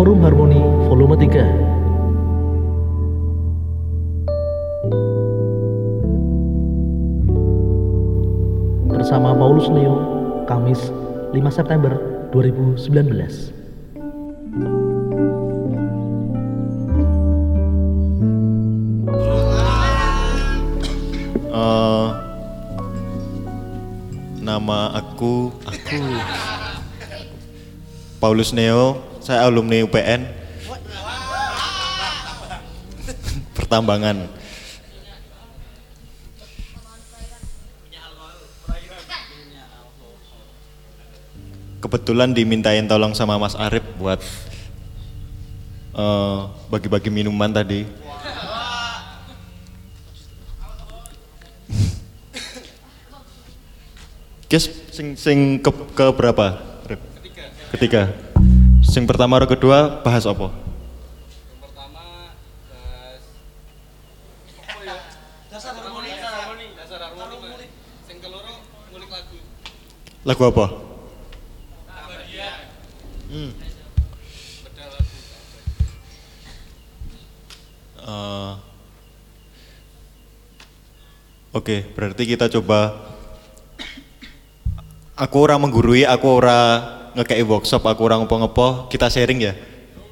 Forum Harmoni Volume 3 Bersama Paulus Neo, Kamis 5 September 2019 Eh, nama aku aku. Paulus Neo, saya alumni UPN. Pertambangan. Kebetulan dimintain tolong sama Mas Arif buat eh, bagi-bagi minuman tadi. Guys, sing sing ke, ke berapa? Ketiga. Ketiga. Sing pertama atau kedua bahas apa? pertama bahas apa ya? Dasar harmoni dasar harmoni dasar harmoni sing keloro ngulik lagu. Lagu apa? lagu Eh, Oke, berarti kita coba. Aku ora menggurui, aku ora ngekei workshop, aku ora ngopo-ngopo, kita sharing ya.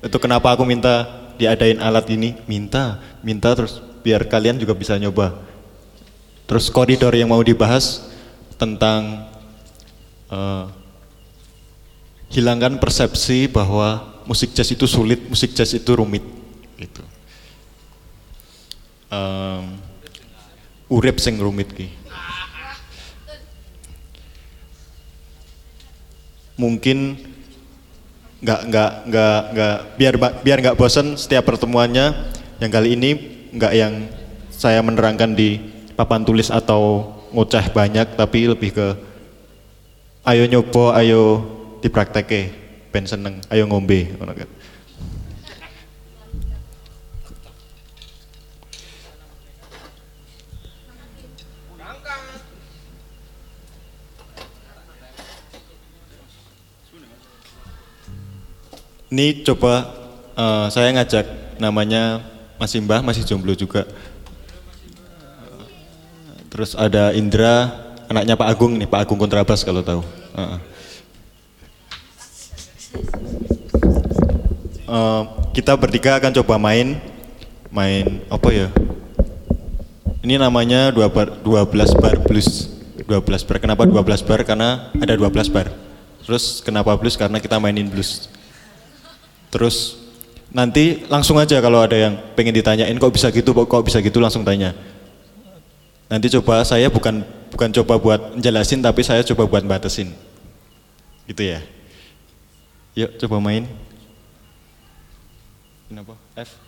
Itu kenapa aku minta diadain alat ini, minta, minta terus biar kalian juga bisa nyoba. Terus koridor yang mau dibahas tentang eh, hilangkan persepsi bahwa musik jazz itu sulit, musik jazz itu rumit, gitu. Em, urip sing rumit ki. Mungkin nggak nggak nggak nggak biar biar nggak bosan setiap pertemuannya. Yang kali ini nggak yang saya menerangkan di papan tulis atau ngoceh banyak tapi lebih ke ayo nyoba ayo diprakteke ben seneng ayo ngombe ngono Ini coba eh, saya ngajak namanya masih Mbah, masih jomblo juga. Terus ada Indra, anaknya Pak Agung nih, Pak Agung kontrabas kalau tahu. Heeh. Eh, kita bertiga akan coba main, main apa ya? Ini namanya 2 bar, 12 bar blues. 12 bar. Kenapa 12 bar? Karena ada 12 bar. Terus kenapa blues? Karena kita mainin blues. Terus nanti langsung aja kalau ada yang pengen ditanyain kok bisa gitu, kok bisa gitu langsung tanya. Nanti coba saya bukan bukan coba buat jelasin tapi saya coba buat batasin. Gitu ya. Yuk coba main. Kenapa? F.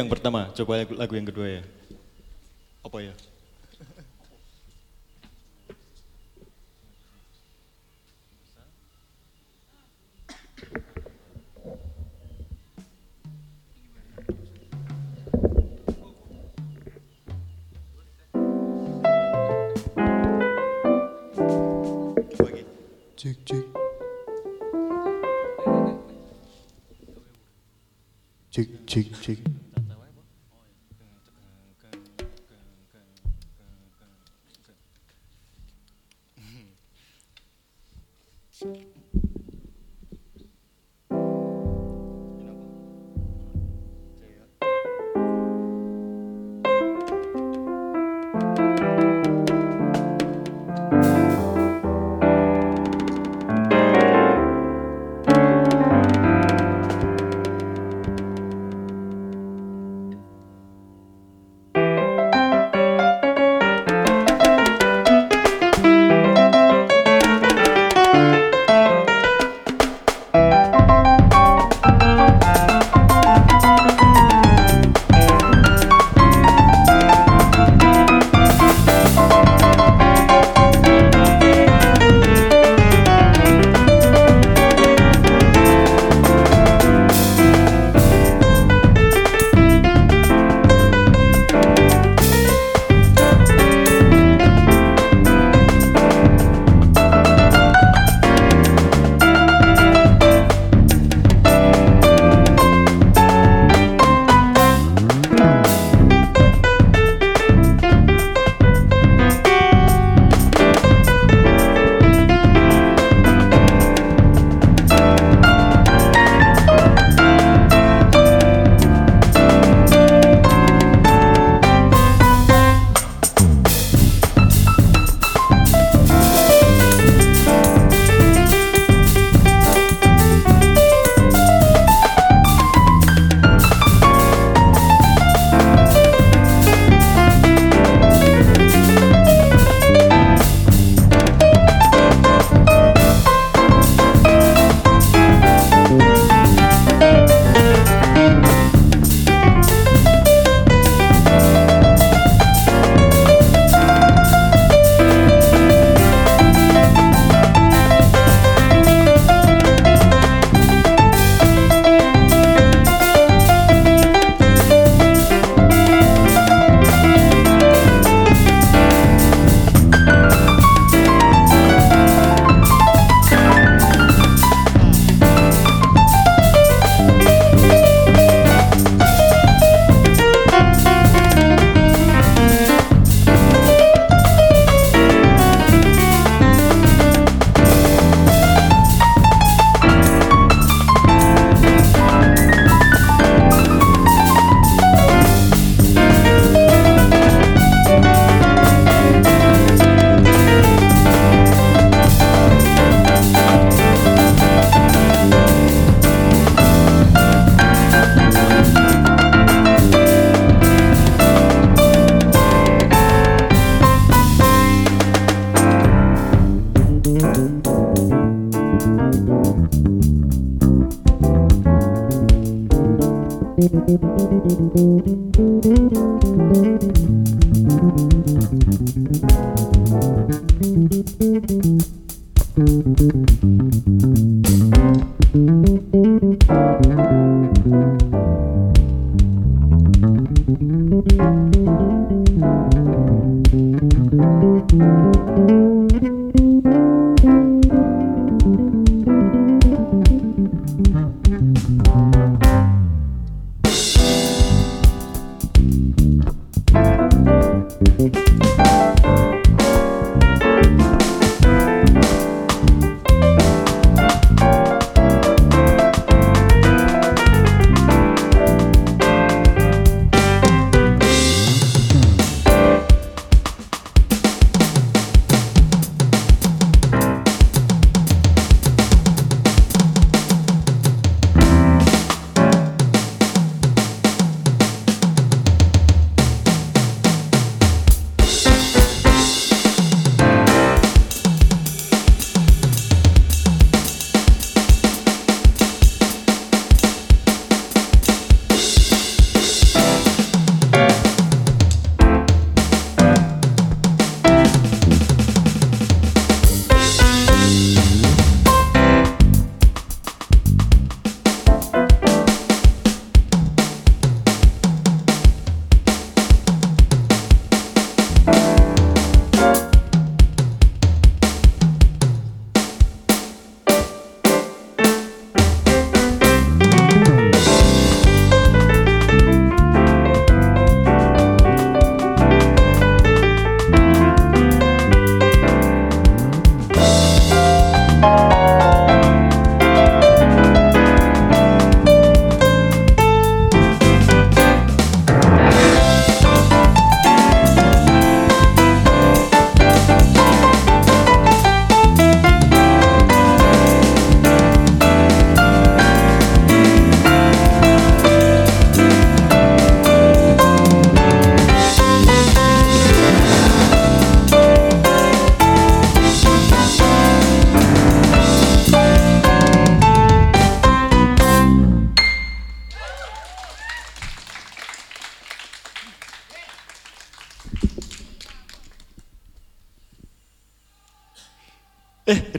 yang pertama, coba lagu, yang kedua ya. Apa ya? Lagi? Cek cek. Cek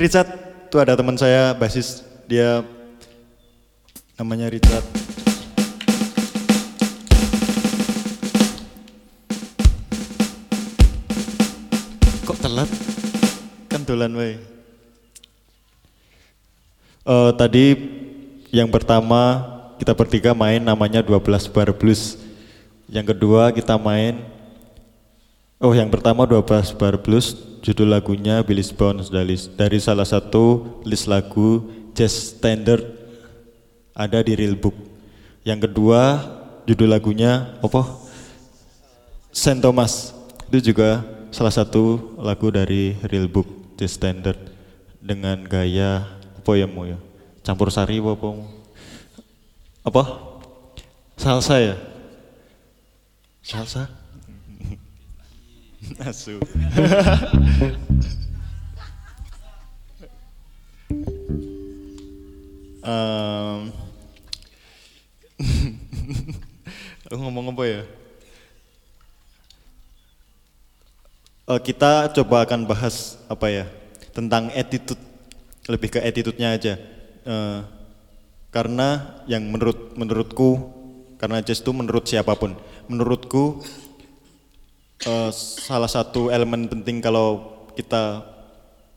Richard, tuh ada teman saya basis dia namanya Richard. Kok telat? Kan dolan wae. Eh, tadi yang pertama kita bertiga main namanya 12 bar blues. Yang kedua kita main Oh, yang pertama 12 bar blues, judul lagunya Billy's Bones dari, dari salah satu list lagu jazz standard ada di Real Book. Yang kedua, judul lagunya apa? Saint Thomas. Itu juga salah satu lagu dari Real Book jazz standard dengan gaya apa ya mau ya? Campur sari apa? Apa? apa? Salsa ya? Salsa? Asu. Em, Aku ngomong apa ya? Eh, kita coba akan bahas apa ya tentang attitude, lebih ke attitude-nya aja. Eh, karena yang menurut menurutku, karena jazz itu menurut siapa pun, menurutku eh, salah satu elemen penting kalau kita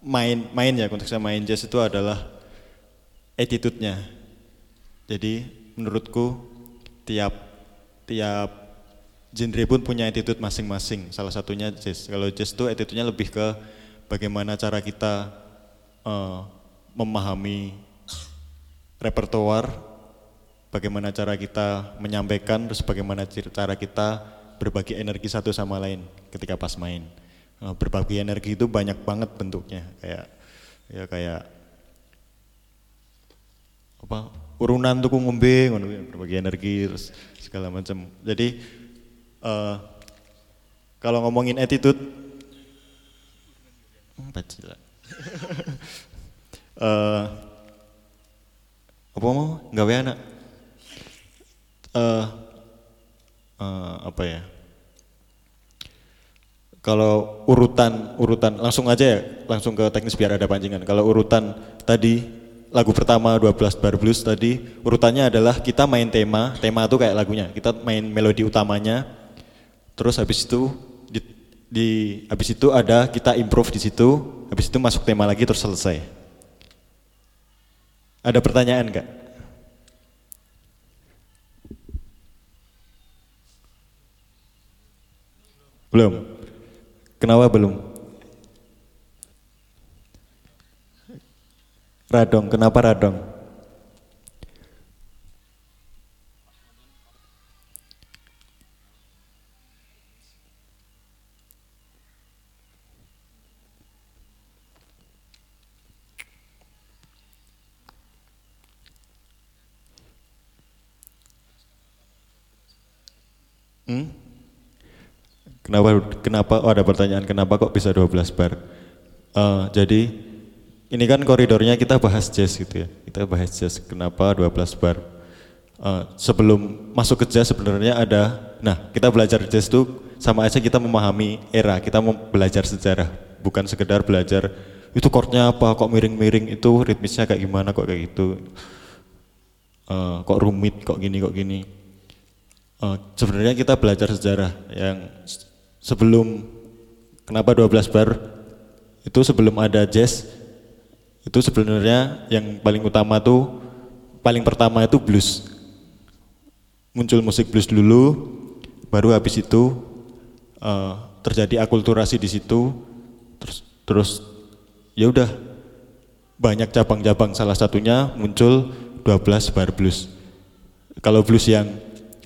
main main ya konteksnya main jazz itu adalah attitude-nya. Jadi menurutku tiap tiap genre pun punya attitude masing-masing. Salah satunya jazz. Kalau jazz itu attitude-nya lebih ke bagaimana cara kita eh, memahami repertoar, bagaimana cara kita menyampaikan, terus bagaimana cara kita berbagi energi satu sama lain ketika pas main. Eh, berbagi energi itu banyak banget bentuknya, kayak ya kayak apa urunan tuku ngombe berbagi energi terus segala macam. Jadi eh, kalau ngomongin attitude hmm, bajila. Eh, apa mau gawe anak eh eh, apa ya kalau urutan urutan langsung aja ya langsung ke teknis biar ada pancingan kalau urutan tadi lagu pertama 12 bar blues tadi urutannya adalah kita main tema tema itu kayak lagunya kita main melodi utamanya terus habis itu di habis itu ada kita improve di situ, habis itu masuk tema lagi terus selesai. Ada pertanyaan nggak? Belum. Kenapa belum? Radong, kenapa radong? Hmm? Kenapa kenapa oh ada pertanyaan kenapa kok bisa 12 bar? Eh, jadi ini kan koridornya kita bahas jazz gitu ya. Kita bahas jazz kenapa 12 bar? Eh, sebelum masuk ke jazz sebenarnya ada nah, kita belajar jazz itu sama aja kita memahami era, kita mau belajar sejarah, bukan sekedar belajar itu chordnya apa, kok miring-miring itu ritmisnya kayak gimana kok kayak gitu. Eh, kok rumit, kok gini, kok gini. Eh, sebenarnya kita belajar sejarah yang sebelum kenapa 12 bar? Itu sebelum ada jazz. Itu sebenarnya yang paling utama tuh paling pertama itu blues. Muncul musik blues dulu baru habis itu eh, terjadi akulturasi di situ. Terus terus ya udah banyak cabang-cabang salah satunya muncul 12 bar blues. Kalau blues yang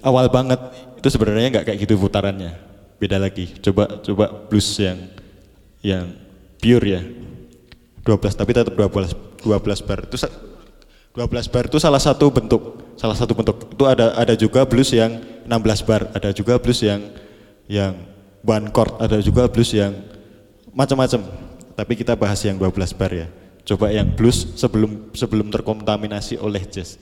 awal banget itu sebenarnya nggak kayak gitu putarannya beda lagi. Coba coba blues yang yang pure ya. 12 tapi tetap 12 12 bar. Itu sa- 12 bar itu salah satu bentuk salah satu bentuk. Itu ada ada juga blues yang 16 bar ada juga blues yang yang one chord ada juga blues yang macam-macam. Tapi kita bahas yang 12 bar ya. Coba yang blues sebelum sebelum terkontaminasi oleh jazz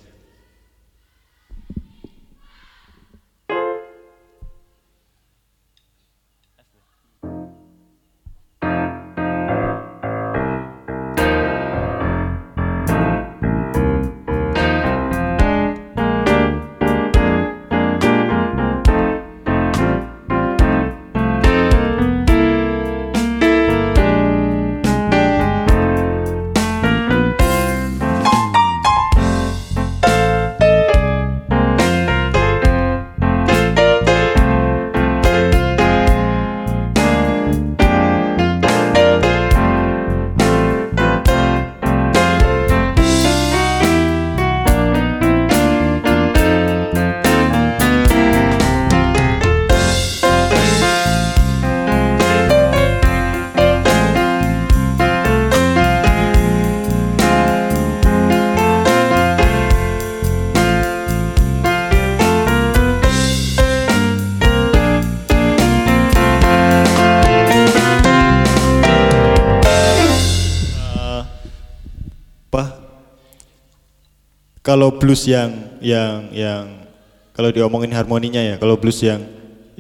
kalau blues yang yang yang kalau diomongin harmoninya ya kalau blues yang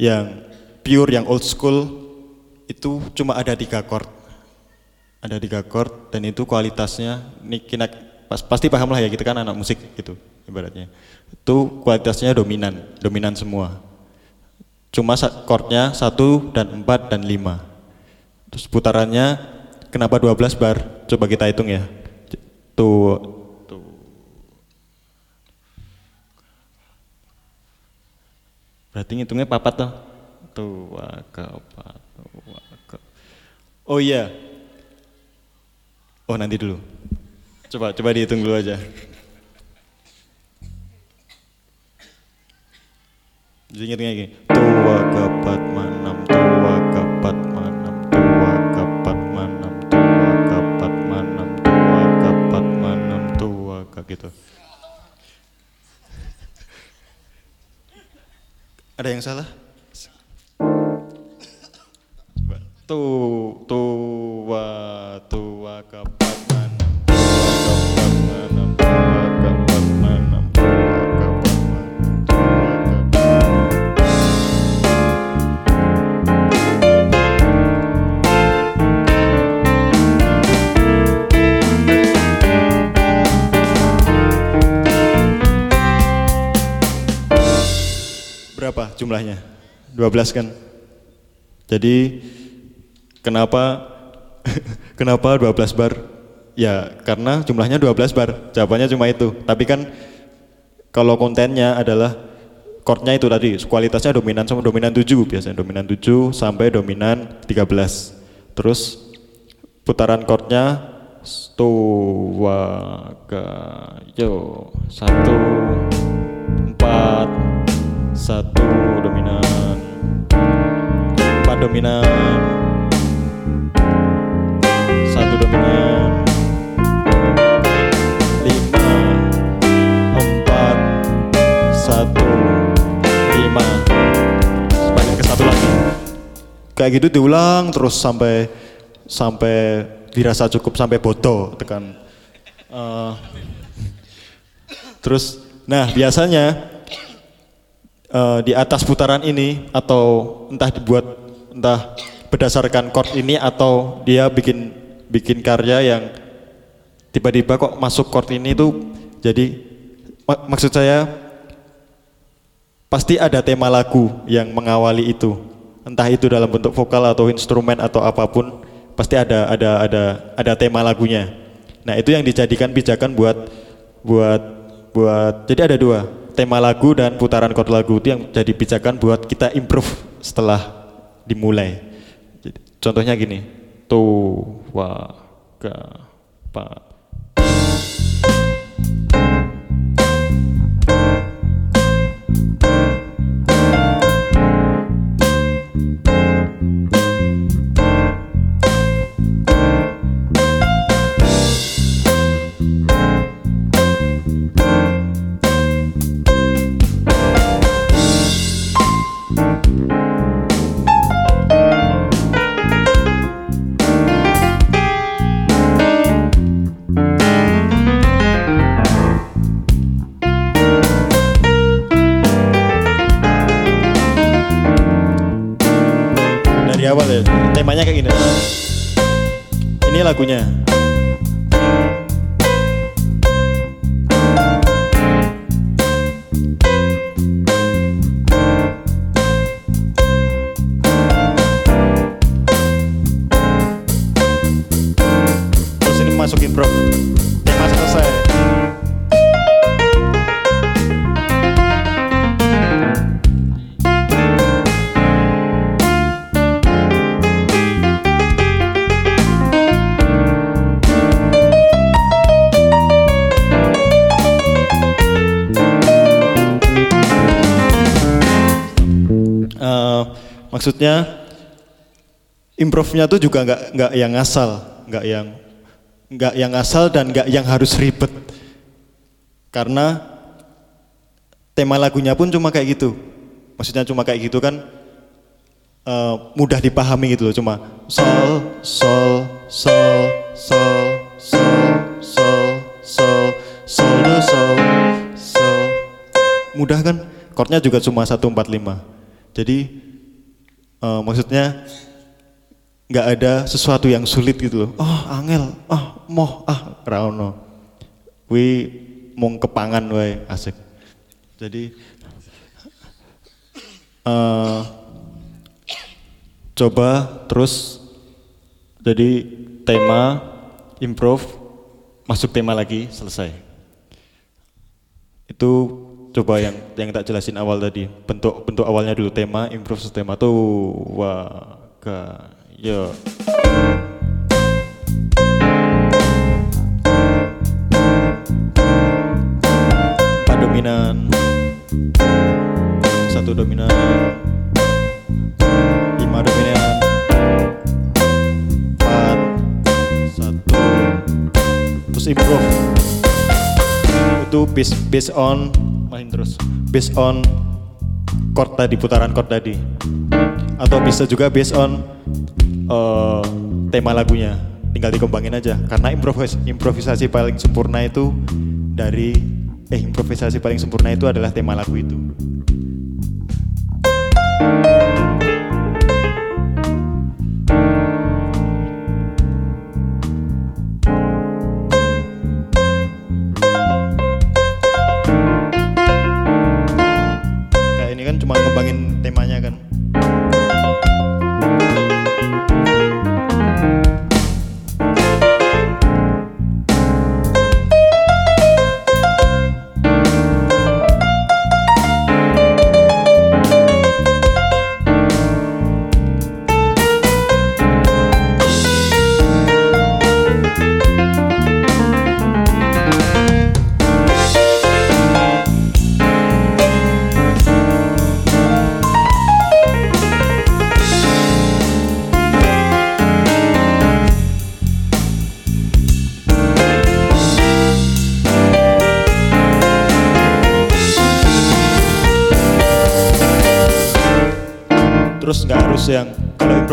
yang pure yang old school itu cuma ada tiga chord ada tiga chord dan itu kualitasnya ini pas, pasti paham lah ya kita kan anak musik gitu ibaratnya itu kualitasnya dominan dominan semua cuma chordnya satu dan empat dan lima Terus putarannya kenapa 12 bar? Coba kita hitung ya. Tuh, tuh. Berarti ngitungnya papat toh. Tua keempat, tua ke. Oh iya. Oh nanti dulu. Coba coba dihitung dulu aja. Jadi ingetnya gini. Tua keempat manam, tua keempat manam, tua keempat manam, tua keempat manam, tua keempat manam, tua kayak gitu. Ada yang salah? Coba. Tu, tua, tua keempat Berapa jumlahnya? 12 kan? Jadi Kenapa kenapa 12 bar? Ya karena jumlahnya 12 bar. Jawabannya cuma itu. Tapi kan kalau kontennya adalah chordnya itu tadi kualitasnya dominan sama dominan 7 biasanya dominan 7 sampai dominan 13 terus putaran chordnya sto wa ga yo satu empat satu dominan. Empat dominan. Satu dominan. Lima. Empat. Satu. Lima. Balik ke satu lagi. Kayak gitu diulang terus sampai sampai dirasa cukup sampai bodoh tekan. Eh, terus nah biasanya eh, di atas putaran ini atau entah dibuat entah berdasarkan chord ini atau dia bikin bikin karya yang tiba-tiba kok masuk chord ini tuh. Jadi mak- maksud saya pasti ada tema lagu yang mengawali itu. Entah itu dalam bentuk vokal atau instrumen atau apa pun pasti ada ada ada ada tema lagunya. Nah itu yang dijadikan pijakan buat buat buat jadi ada dua tema lagu dan putaran chord lagu itu yang jadi pijakan buat kita improve setelah dimulai. Contohnya gini. Tu wa ga pa maksudnya improve-nya tuh juga nggak nggak yang asal, nggak yang nggak yang asal dan nggak yang harus ribet. Karena tema lagunya pun cuma kayak gitu. Maksudnya cuma kayak gitu kan eh, mudah dipahami gitu loh. Cuma sol, sol, sol, sol, sol, sol, sol, sol, do, sol, sol. Mudah kan? Chordnya juga cuma 145. Jadi eh, maksudnya nggak ada sesuatu yang sulit gitu loh. Oh, angel, ah, moh, ah, rauno. Wi mung kepangan wae asik. Jadi eh, coba terus jadi tema improve masuk tema lagi selesai. Itu coba yang yang tak jelasin awal tadi. Bentuk bentuk awalnya dulu. Tema improve tema tuh wah ga yo. Empat dominan. Satu dominan. Lima dominan. Empat. Satu. Terus improve itu based based on main terus. Based on chord tadi putaran chord tadi. Atau bisa juga based on eh, tema lagunya. Tinggal dikembangin aja. Karena improvis improvisasi paling sempurna itu dari eh improvisasi paling sempurna itu adalah tema lagu itu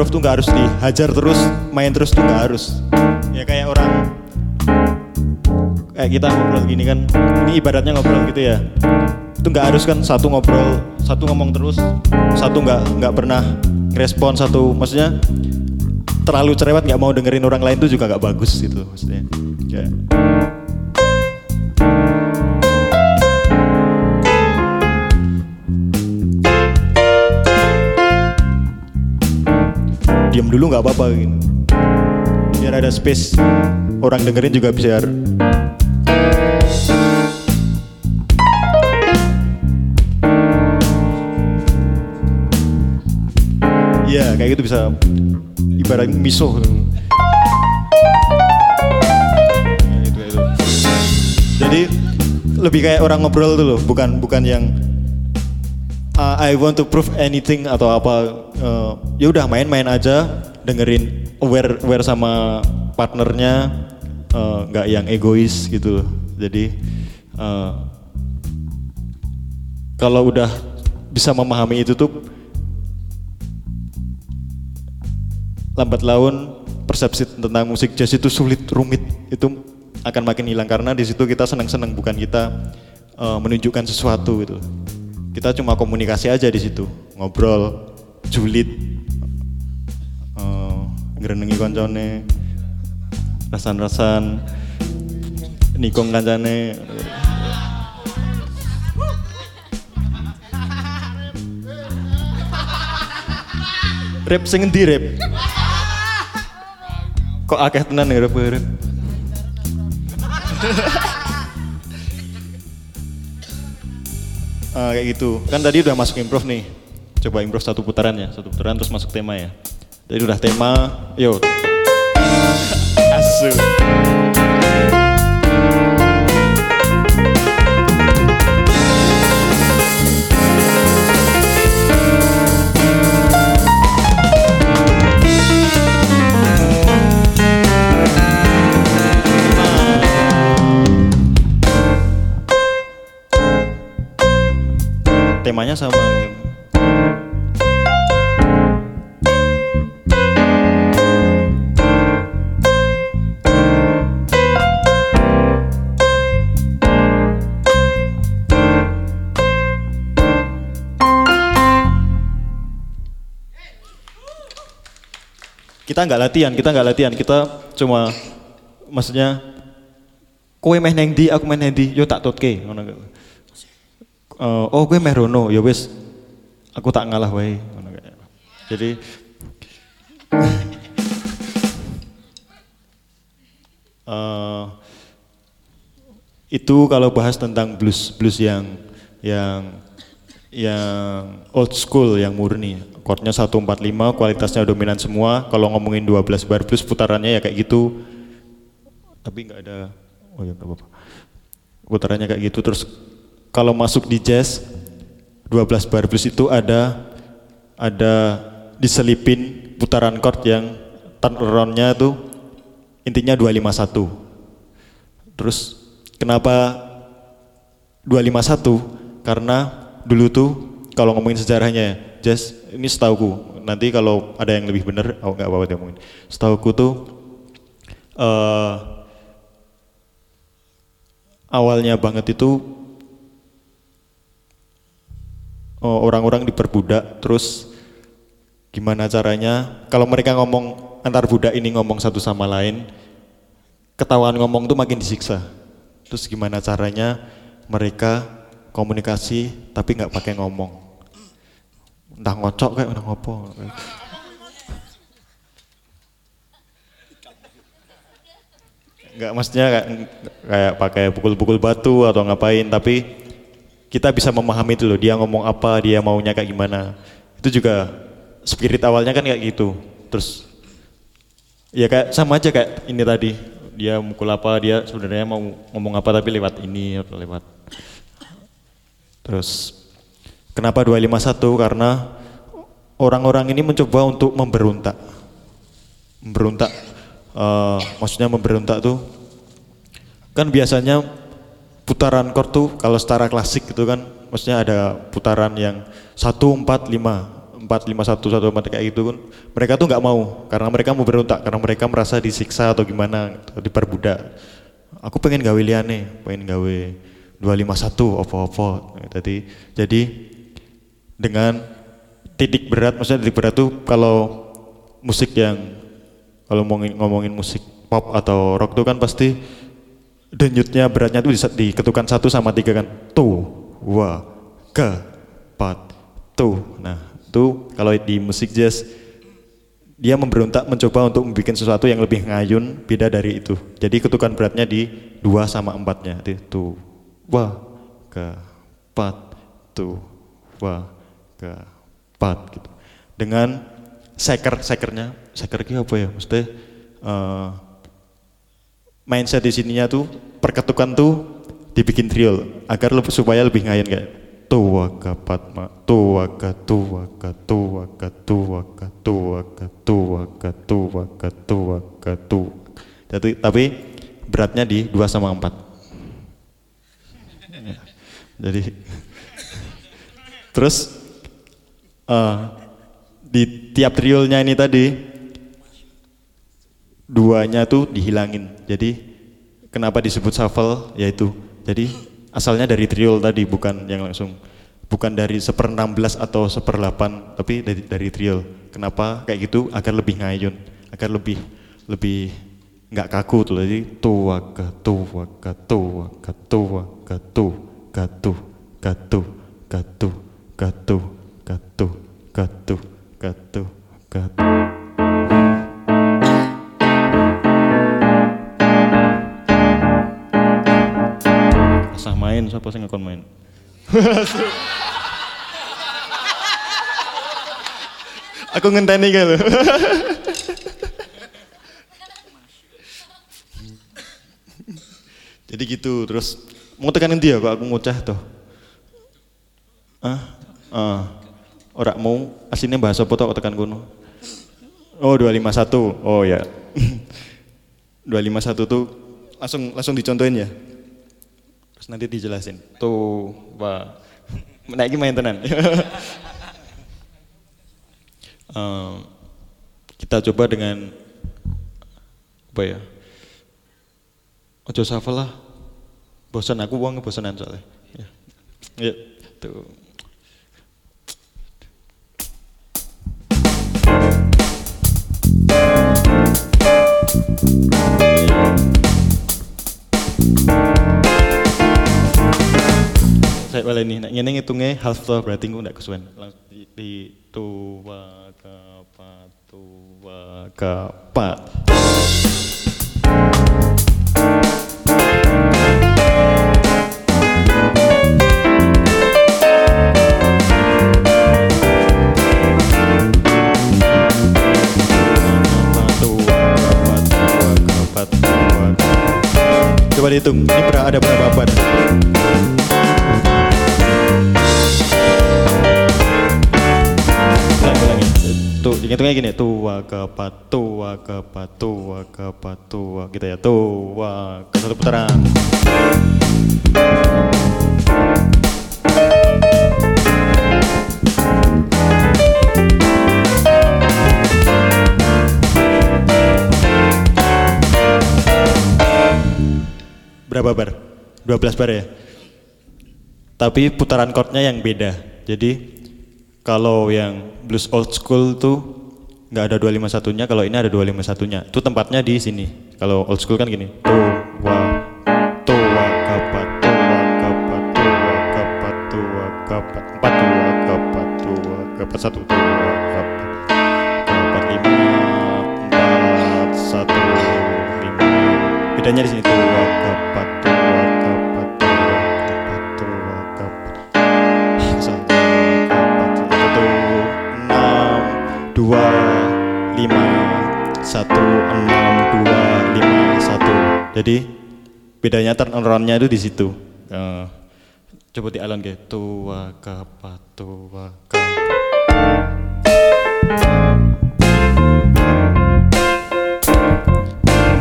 improv tuh nggak harus dihajar terus main terus tuh nggak harus. Ya kayak orang kayak kita ngobrol gini kan ini ibaratnya ngobrol gitu ya. Itu nggak harus kan satu ngobrol satu ngomong terus satu nggak nggak pernah respon satu maksudnya terlalu cerewet nggak mau dengerin orang lain tuh juga nggak bagus gitu maksudnya. Kayak nggak apa-apa gitu biar ada space orang dengerin juga biar Iya kayak gitu bisa ibarat miso gitu. Nah, itu, itu. Jadi lebih kayak orang ngobrol tuh loh, bukan bukan yang uh, I want to prove anything atau apa. Uh, ya udah main-main aja, dengerin aware aware sama partnernya, uh, nggak yang egois gitu. Jadi uh, kalau udah bisa memahami itu tuh lambat laun persepsi tentang musik jazz itu sulit rumit. Itu akan makin hilang karena di situ kita senang-senang bukan kita uh, menunjukkan sesuatu gitu. Kita cuma komunikasi aja di situ. Ngobrol julid uh, ngerenengi koncone. Rasan-rasan nikung kancane. Rap sing endi rap kok akeh tenan ya rap rap Ah, kayak gitu. Kan tadi udah masuk improv nih. Coba improv satu putaran ya satu putaran terus masuk tema ya tadi udah tema yo. Asu. Temanya sama kita nggak latihan, kita nggak latihan, kita cuma maksudnya kowe meh neng di, aku meh neng di, yo tak gitu. Eh, oh gue meh rono, ya wis. Aku tak ngalah wae. Jadi eh, itu kalau bahas tentang blues blues yang yang yang old school yang murni chordnya 145 kualitasnya dominan semua. Kalau ngomongin 12 bar blues putarannya ya kayak gitu. Tapi nggak ada oh ya nggak apa-apa. Putarannya kayak gitu. Terus kalau masuk di jazz 12 bar blues itu ada ada diselipin putaran chord yang turnaround-nya tuh intinya 251 terus kenapa 251 karena dulu tuh kalau ngomongin sejarahnya jazz ini setauku. Nanti kalau ada yang lebih bener oh nggak apa-apa ngomongin setauku tuh eh awalnya banget itu oh, orang-orang diperbudak terus gimana caranya? Kalau mereka ngomong antar budak ini ngomong satu sama lain ketahuan ngomong tuh makin disiksa. Terus gimana caranya mereka komunikasi tapi nggak pakai ngomong entah ngocok kayak entah ngopo. Nggak maksudnya kayak, kayak pakai pukul-pukul batu atau ngapain tapi kita bisa memahami itu loh dia ngomong apa dia maunya kayak gimana. Itu juga spirit awalnya kan kayak gitu. Terus ya kayak sama aja kayak ini tadi. Dia mukul apa dia sebenarnya mau ngomong apa tapi lewat ini atau lewat. Terus kenapa 251 karena orang-orang ini mencoba untuk memberontak. Memberontak eh, maksudnya memberontak tuh kan biasanya putaran chord tuh kalau secara klasik gitu kan maksudnya ada putaran yang 1 4 5 4 empat lima satu satu empat kayak gitu kan mereka tuh nggak mau karena mereka mau berontak karena mereka merasa disiksa atau gimana atau diperbudak. Aku pengen gawe liane pengen gawe 251 opo-opo tadi jadi dengan titik berat maksudnya titik berat tuh kalau musik yang kalau ngomongin, ngomongin musik pop atau rock tuh kan pasti denyutnya beratnya tuh di- diketukan satu sama tiga kan. Tuh wa ke pat tuh nah tuh kalau di musik jazz dia memberontak mencoba untuk membuat sesuatu yang lebih ngayun beda dari itu. Jadi ketukan beratnya di dua sama empatnya. Jadi tuh wa ke pat tuh wa ke pat gitu. Dengan seker sekernya seker itu apa ya? Mesti eh, mindset di sininya tuh perketukan tuh dibikin triol agar lebih supaya lebih ngayun kayak tua ka patma tua ka tua ka tua ka tua ka tua ka tua ka tua ka tua ka tua jadi tapi beratnya di 2 sama 4 Ya. jadi terus eh, di tiap triolnya ini tadi duanya tuh dihilangin. Jadi kenapa disebut shuffle? Yaitu jadi asalnya dari triol tadi bukan yang langsung. Bukan dari seper 16 atau seper 8 tapi dari dari triol. Kenapa kayak gitu? Agar lebih ngayun, agar lebih lebih nggak kaku tuh. Jadi tua ke tua ke tua ke tua ke tu ke tu ke tu ke tu ke tu ke tu Katu, katu, katu. Asah main, siapa sih ngakon main? Aku ngenteni kalau. Jadi gitu, terus mau tekanin dia kok aku ngocah tuh. Ah, ah. Ora mau aslinya bahasa apa tok tekan kono. Oh 251. Oh ya. 251 tuh langsung langsung dicontohin ya. Terus nanti dijelasin. Tuh, wah. Ini main tenan. Kita coba dengan apa ya? Ojo shuffle lah. Bosan aku uang bosanan soalnya. Ya. Ya, tuh. Saya balik nih, ini ngitungnya half toh berarti gue nggak. Langsung di, di tua kapat tua kapat. Coba dihitung, ini ada berapa ulangi. Tuh, gini, tua kepat, tua kepat, tua kepat, tua, gitu ya, tua ke satu putaran. Berapa bar? 12 bar ya? Tapi putaran chordnya yang beda. Jadi kalau yang blues old school tuh nggak ada 251-nya, kalau ini ada 251-nya. Itu tempatnya di sini. Kalau old school kan gini. Tua, kapat. Empat tua, kapat, tua, kapat, satu, kapat. Kapat, lima, empat, satu, lima. Bedanya di sini. Jadi bedanya turn around-nya itu di situ. Eh, coba di alon kayak tua kapat tua kapat.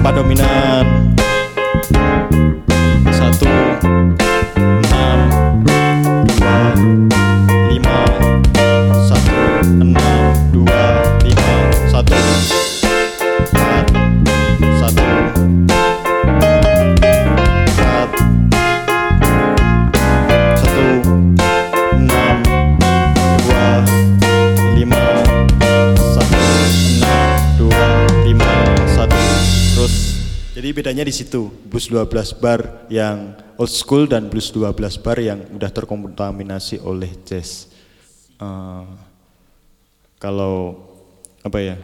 Empat dominan. Bedanya di situ, blues 12 bar yang old school dan blues 12 bar yang udah terkontaminasi oleh jazz. Eh, kalau apa ya?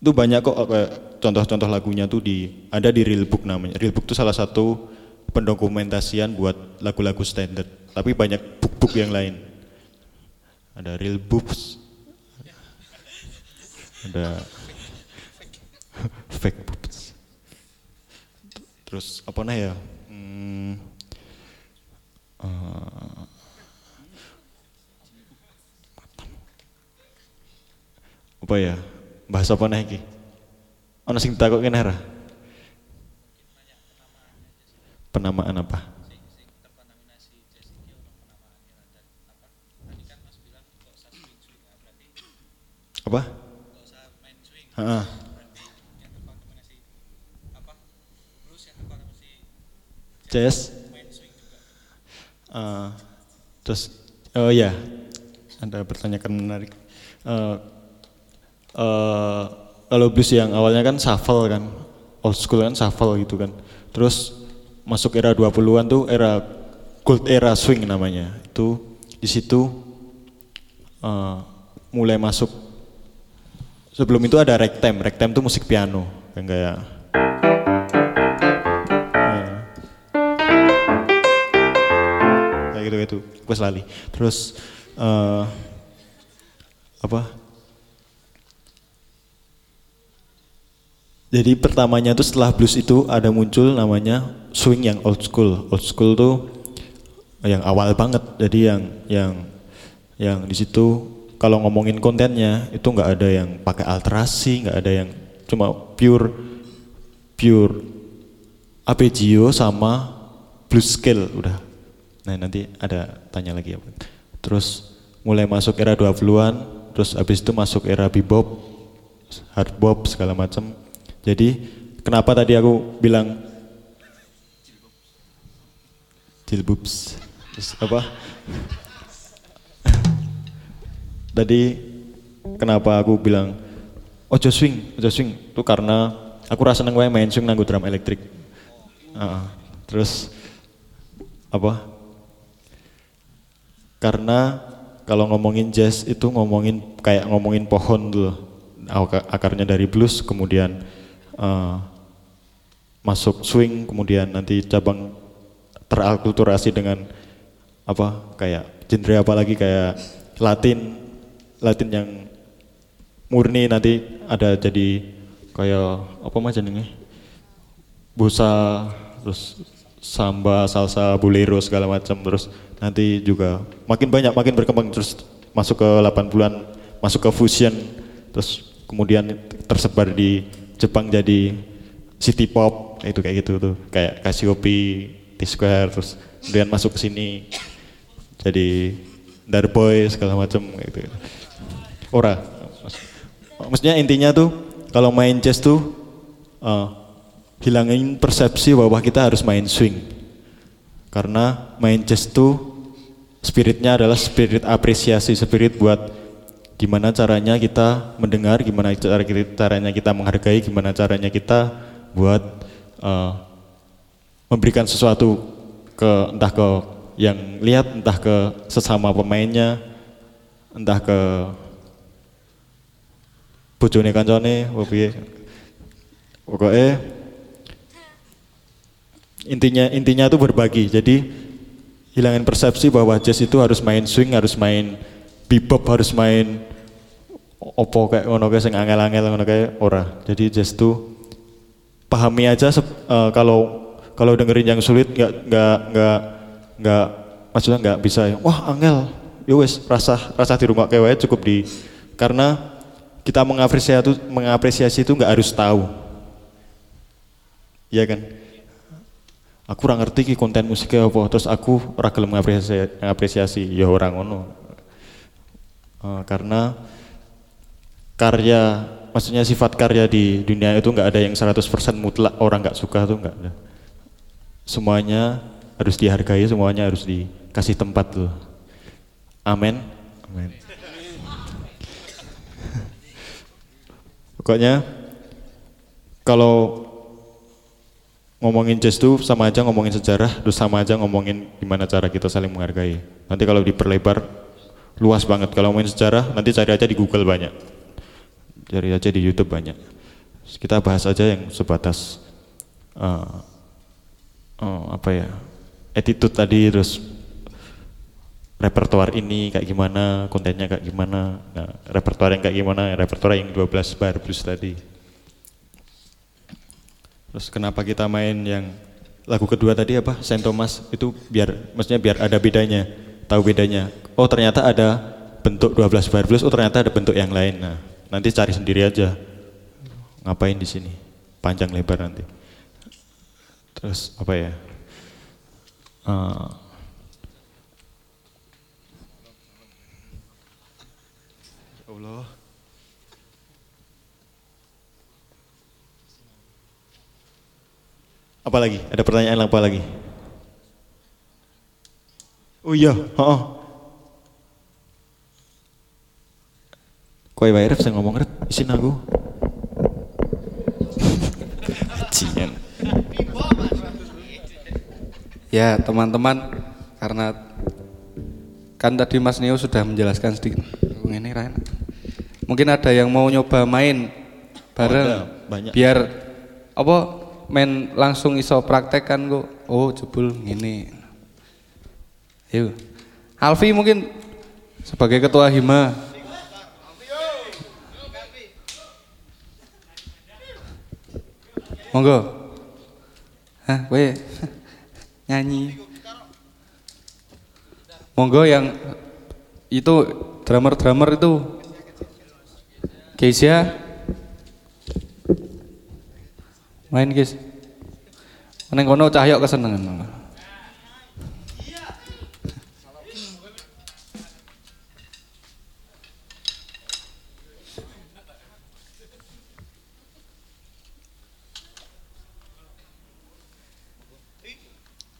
Itu banyak kok contoh-contoh lagunya tuh di ada di Real Book namanya. Real Book itu salah satu pendokumentasian buat lagu-lagu standar. Tapi banyak book-book yang lain. Ada Real Books, ada fake boobs. Terus apa nah ya? Hmm, eh, apa ya? Bahasa apa nah iki? Ono sing takut kene ora? Penamaan apa? Apa? Jazz. Eh, terus oh ya, ada pertanyaan menarik. Eh, eh, kalau blues yang awalnya kan shuffle kan, old school kan shuffle gitu kan. Terus masuk era 20-an tuh era gold era swing namanya. Itu di situ eh, mulai masuk sebelum itu ada ragtime. Ragtime tuh musik piano yang kayak gitu gitu. Gue lali. Terus eh, apa? Jadi pertamanya tuh setelah blues itu ada muncul namanya swing yang old school. Old school tuh yang awal banget. Jadi yang yang yang di situ kalau ngomongin kontennya itu nggak ada yang pakai alterasi, nggak ada yang cuma pure pure arpeggio sama blues scale udah. Nah nanti ada tanya lagi ya. Terus mulai masuk era 20-an, terus habis itu masuk era bebop, hard bop segala macam. Jadi kenapa tadi aku bilang jilbubs terus apa tadi kenapa aku bilang ojo swing ojo swing itu karena aku rasa wae main swing nanggo drum elektrik Heeh. terus apa karena kalau ngomongin jazz itu ngomongin kayak ngomongin pohon dulu Ak- akarnya dari blues kemudian eh, masuk swing kemudian nanti cabang teralkulturasi dengan apa kayak genre apa lagi kayak Latin Latin yang murni nanti ada jadi kayak apa macam ini busa terus samba salsa bolero segala macam terus nanti juga makin banyak makin berkembang terus masuk ke 80-an masuk ke fusion terus kemudian tersebar di Jepang jadi city pop itu kayak gitu tuh. Kayak Cassiope T-Square terus kemudian masuk ke sini jadi Darboy segala macam gitu. Ora maksudnya intinya tuh kalau main jazz tuh eh, hilangin persepsi bahwa kita harus main swing. Karena main jazz tuh spiritnya adalah spirit apresiasi spirit buat gimana caranya kita mendengar gimana cara caranya kita menghargai gimana caranya kita buat eh, memberikan sesuatu ke entah ke yang lihat entah ke sesama pemainnya entah ke bojone kancane piye. Pokoknya intinya intinya itu berbagi. Jadi hilangin persepsi bahwa jazz itu harus main swing harus main bebop harus main opo kayak ngono kayak sing angel-angel ngono kayak ora. Jadi jazz itu pahami aja eh, kalau kalau dengerin yang sulit nggak nggak nggak nggak maksudnya nggak bisa wah angel. Yo wes rasa rasa di rumah kayak cukup di karena kita mengapresiasi itu mengapresiasi itu nggak harus tahu. Iya kan aku kurang ngerti ki konten musiknya apa terus aku ora gelem ngapresiasi, ngapresiasi ya orang ngono. Eh, karena karya maksudnya sifat karya di dunia itu nggak ada yang 100% mutlak orang nggak suka tuh nggak ada. Semuanya harus dihargai semuanya harus dikasih tempat tuh. Amin. Amin. Pokoknya kalau ngomongin jazz tuh sama aja ngomongin sejarah, terus sama aja ngomongin gimana cara kita saling menghargai. Nanti kalau diperlebar luas banget. Kalau ngomongin sejarah, nanti cari aja di Google banyak, cari aja di YouTube banyak. Kita bahas aja yang sebatas eh, eh, apa ya, attitude tadi, terus repertoire ini kayak gimana, kontennya kayak gimana, nah, repertoire yang kayak gimana, repertoire yang 12 bar blues tadi. Terus kenapa kita main yang lagu kedua tadi apa? Saint Thomas itu biar maksudnya biar ada bedanya, tahu bedanya. Oh, ternyata ada bentuk 12 bar blues, oh ternyata ada bentuk yang lain. Nah, nanti cari sendiri aja. Ngapain di sini? Panjang lebar nanti. Terus apa ya? Eh, Apa lagi? Ada pertanyaan apa lagi? Oh iya, oh. Kue bayar saya ngomong red, isin aku. Cian. Ya teman-teman karena kan tadi Mas Neo sudah menjelaskan sedikit. Oh, Ini Ryan. Mungkin ada yang mau nyoba main bareng ada, banyak. biar apa main langsung iso praktek kan kok. Oh jebul ini. Yuk. Alfi mungkin sebagai ketua hima. Monggo. Hah, we nyanyi. Monggo yang itu drummer-drummer itu Keisha main guys Neng kono cahyo kesenengan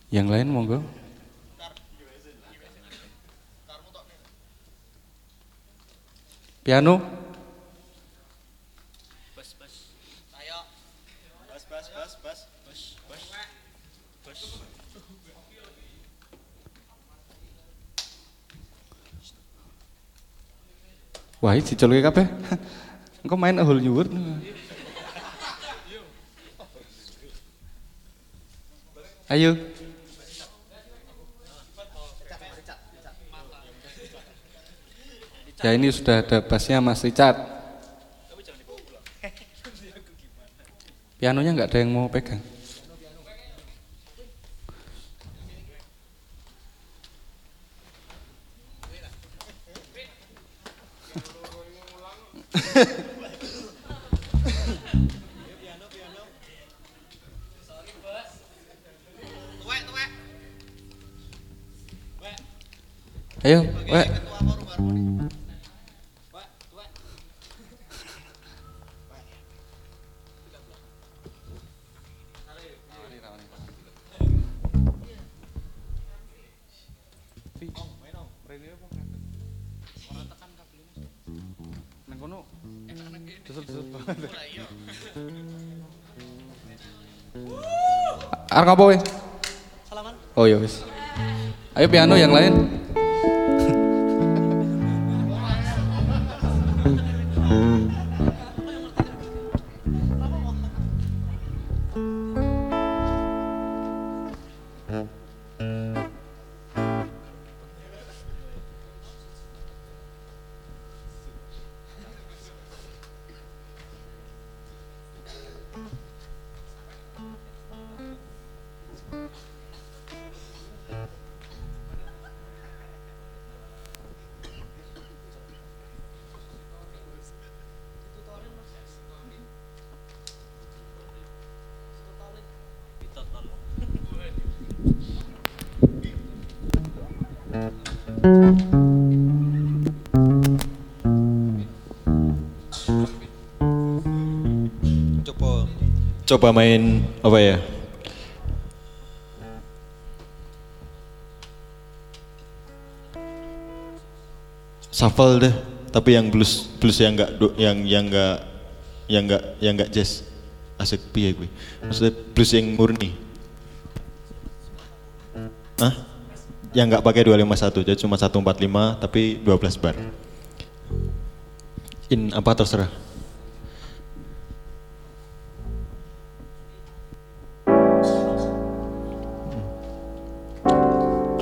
Yang lain monggo. Piano. Wah, ini diceluke kabeh. Engko main hole nyuwur. Ayo. Ya ini sudah ada bassnya Mas Richard. Pianonya nggak ada yang mau pegang. Ayo, Wek. Apa weh? Salaman. Oh ya wis. Ayo piano yang lain. Coba main apa ya? Shuffle deh, tapi yang blues blues yang enggak yang yang enggak yang enggak yang enggak jazz. asik piye gue maksudnya blues yang murni Hah? yang nggak pakai 251 jadi cuma 145 tapi 12 bar in apa terserah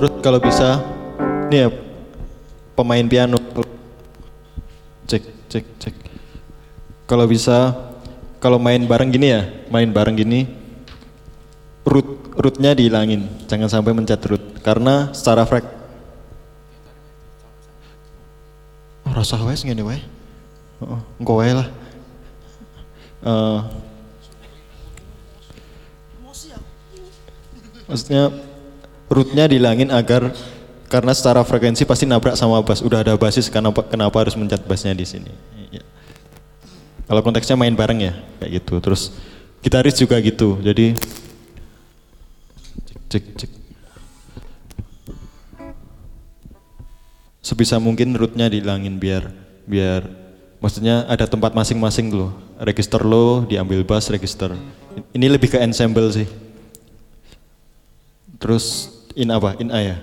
Terus kalau bisa, nih ya pemain piano cek cek cek. Kalau bisa, kalau main bareng gini ya, main bareng gini, root rootnya dihilangin, jangan sampai mencet root, karena secara frek. Oh, rasa wes wae. Heeh, engko wae lah. Eh, maksudnya rootnya dihilangin agar karena secara frekuensi pasti nabrak sama bass udah ada basis kenapa kenapa harus mencet bassnya di sini. Iya. kalau konteksnya main bareng ya kayak gitu. Terus gitaris juga gitu. Jadi cek cek cek. Sebisa mungkin rootnya dihilangin biar biar maksudnya ada tempat masing-masing dulu register lo diambil bass register. Ini lebih ke ensemble sih. Terus in apa? In A ya?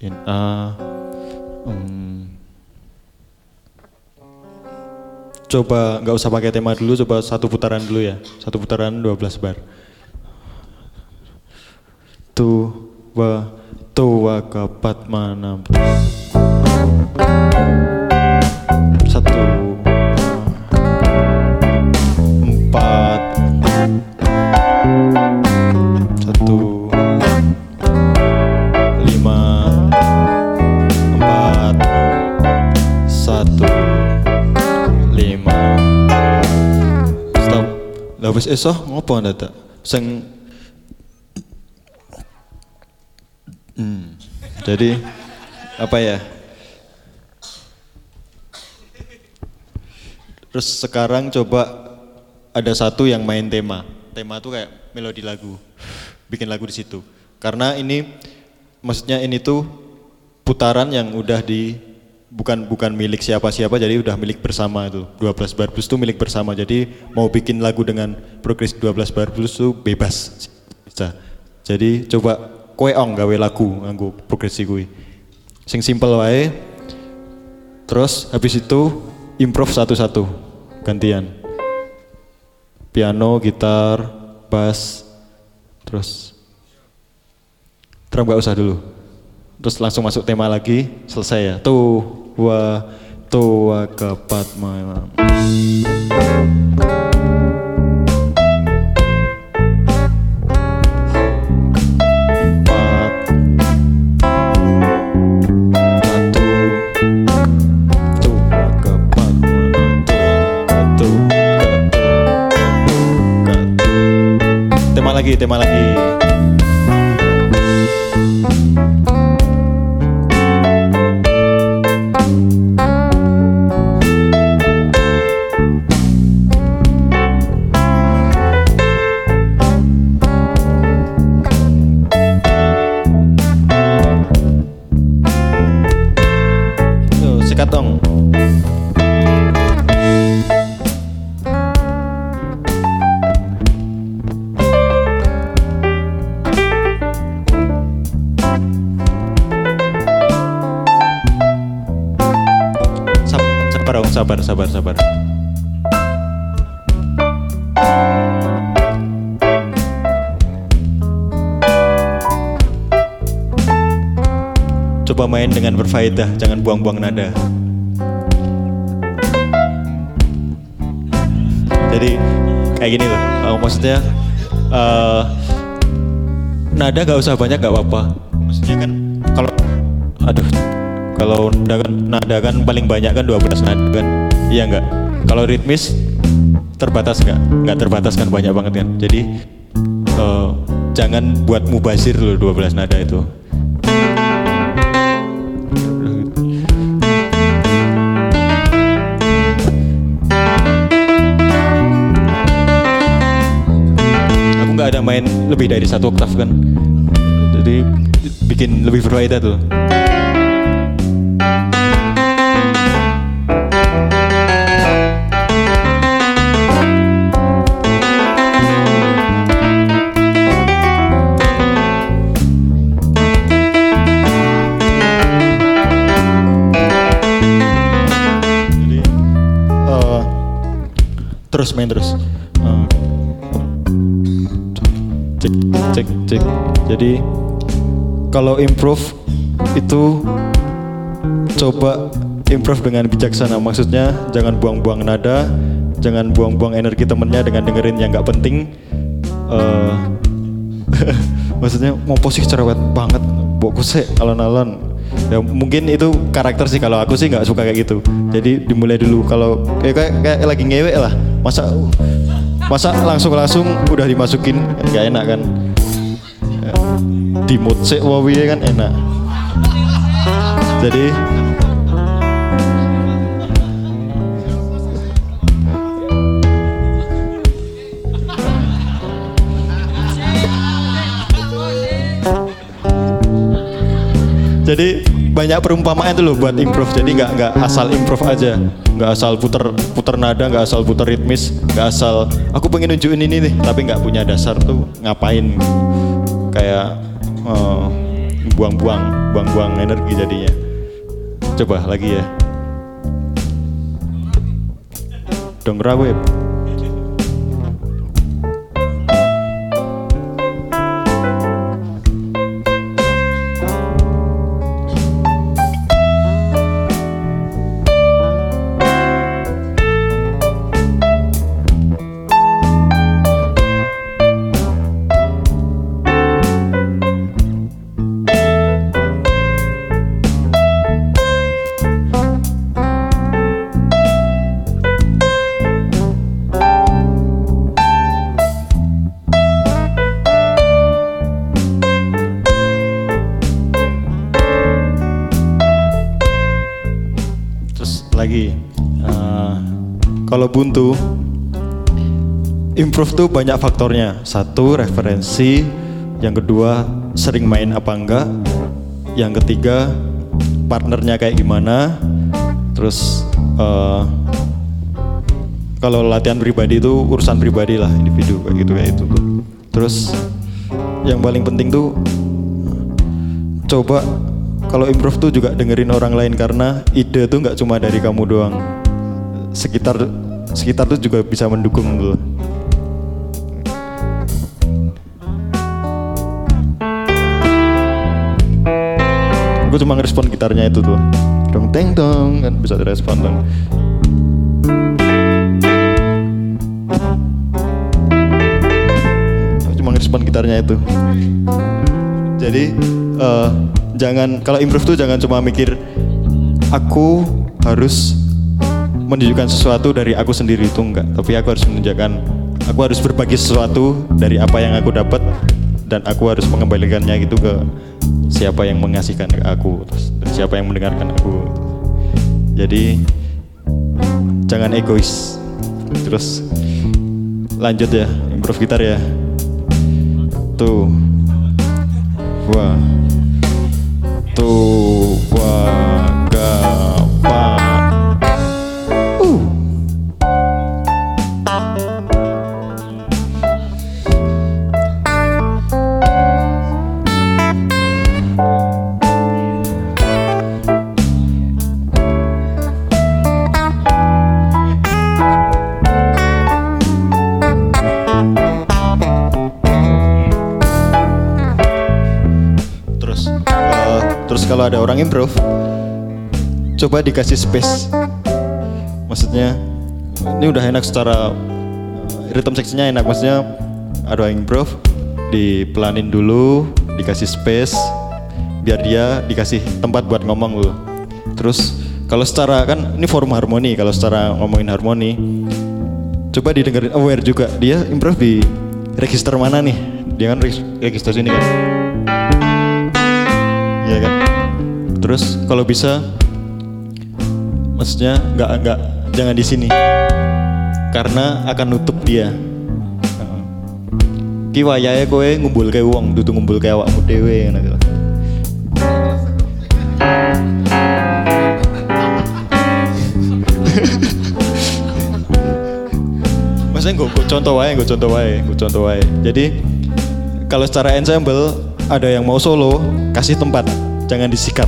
In A. hmm. Coba nggak usah pakai tema dulu, coba satu putaran dulu ya. Satu putaran 12 bar. Tu wa tu wa kapat mana satu wis esok ngopo anda tak sing hmm. jadi apa ya? Terus sekarang coba ada satu yang main tema. Tema tuh kayak melodi lagu bikin lagu di situ. Karena ini maksudnya ini tuh putaran yang udah di bukan bukan milik siapa-siapa jadi udah milik bersama itu. 12 bar blues tuh milik bersama. Jadi mau bikin lagu dengan progres 12 bar blues tuh bebas. Bisa. Jadi coba kowe ong gawe lagu nganggo progresi kuwi sing simple wae. Terus habis itu improv satu-satu. Gantian. Piano gitar bass. Terus drum gak usah dulu. Terus langsung masuk tema lagi selesai ya. Tuh wa tuh wa kepat malam. Tema lagi tema lagi sabar, sabar. Coba main dengan berfaedah, jangan buang-buang nada. Jadi kayak gini loh, uh, maksudnya uh, nada gak usah banyak gak apa-apa. Maksudnya kan kalau, aduh, kalau nada kan, nada kan paling banyak kan 12 nada kan, iya nggak? Kalau ritmis terbatas nggak? Nggak terbatas kan banyak banget kan. Jadi uh, jangan buat mubazir loh 12 nada itu. Aku nggak ada main lebih dari satu oktav kan. Jadi bikin lebih berfaedah tuh. Terus main terus. Cek cek cek. Jadi kalau improve itu coba improve dengan bijaksana. Maksudnya jangan buang-buang nada jangan buang-buang energi temennya dengan dengerin yang nggak penting. Eh, maksudnya mau posisi cerewet banget. Fokusnya alon-alon. Ya mungkin itu karakter sih. Kalau aku sih nggak suka kayak gitu. Jadi dimulai dulu. Kalau kayak, kayak, kayak lagi ngewek lah masa masa langsung langsung udah dimasukin nggak enak kan? Di mood wawi kan enak. Jadi jadi banyak perumpamaan tuh loh buat improve. Jadi nggak nggak asal improve aja. Nggak asal puter puter nada nggak asal puter ritmis nggak asal aku pengen nunjukin ini nih tapi nggak punya dasar tuh ngapain. Kayak eh, buang-buang buang-buang energi jadinya. Coba lagi ya. Dong buntu, improve tuh banyak faktornya. Satu referensi, yang kedua sering main apa enggak, yang ketiga partnernya kayak gimana. Terus eh, kalau latihan pribadi itu urusan pribadi lah individu kayak gitu kayak itu. Terus yang paling penting tuh coba kalau improve tuh juga dengerin orang lain karena ide tuh nggak cuma dari kamu doang sekitar sekitar tuh juga bisa mendukung tuh gue cuma ngerespon gitarnya itu tuh. Dong teng dong kan bisa direspon dong cuma ngerespon gitarnya itu. Jadi eh, jangan kalau improve tuh jangan cuma mikir aku harus menunjukkan sesuatu dari aku sendiri itu enggak, tapi aku harus menunjukkan aku harus berbagi sesuatu dari apa yang aku dapat dan aku harus mengembalikannya gitu ke siapa yang mengasihkan ke aku terus dan siapa yang mendengarkan aku. Jadi jangan egois. Terus lanjut ya, improve gitar ya. Tuh. Coba dikasih space. Maksudnya ini udah enak secara eh, rhythm seksinya enak maksudnya ada yang improve dipelanin dulu, dikasih space biar dia dikasih tempat buat ngomong loh. Terus kalau secara kan ini forum harmoni, kalau secara ngomongin harmoni coba didengerin aware juga dia improve di register mana nih? Dia kan reg- register sini kan. ya kan terus kalau bisa maksudnya nggak nggak jangan di sini karena akan nutup dia ki wayahe kowe ngumpul ke wong dudu ngumpul ke awakmu dhewe ngono gitu. Maksudnya gue, contoh wae, gue contoh wae, gue contoh wae. Jadi kalau secara ensemble ada yang mau solo, kasih tempat, jangan disikat.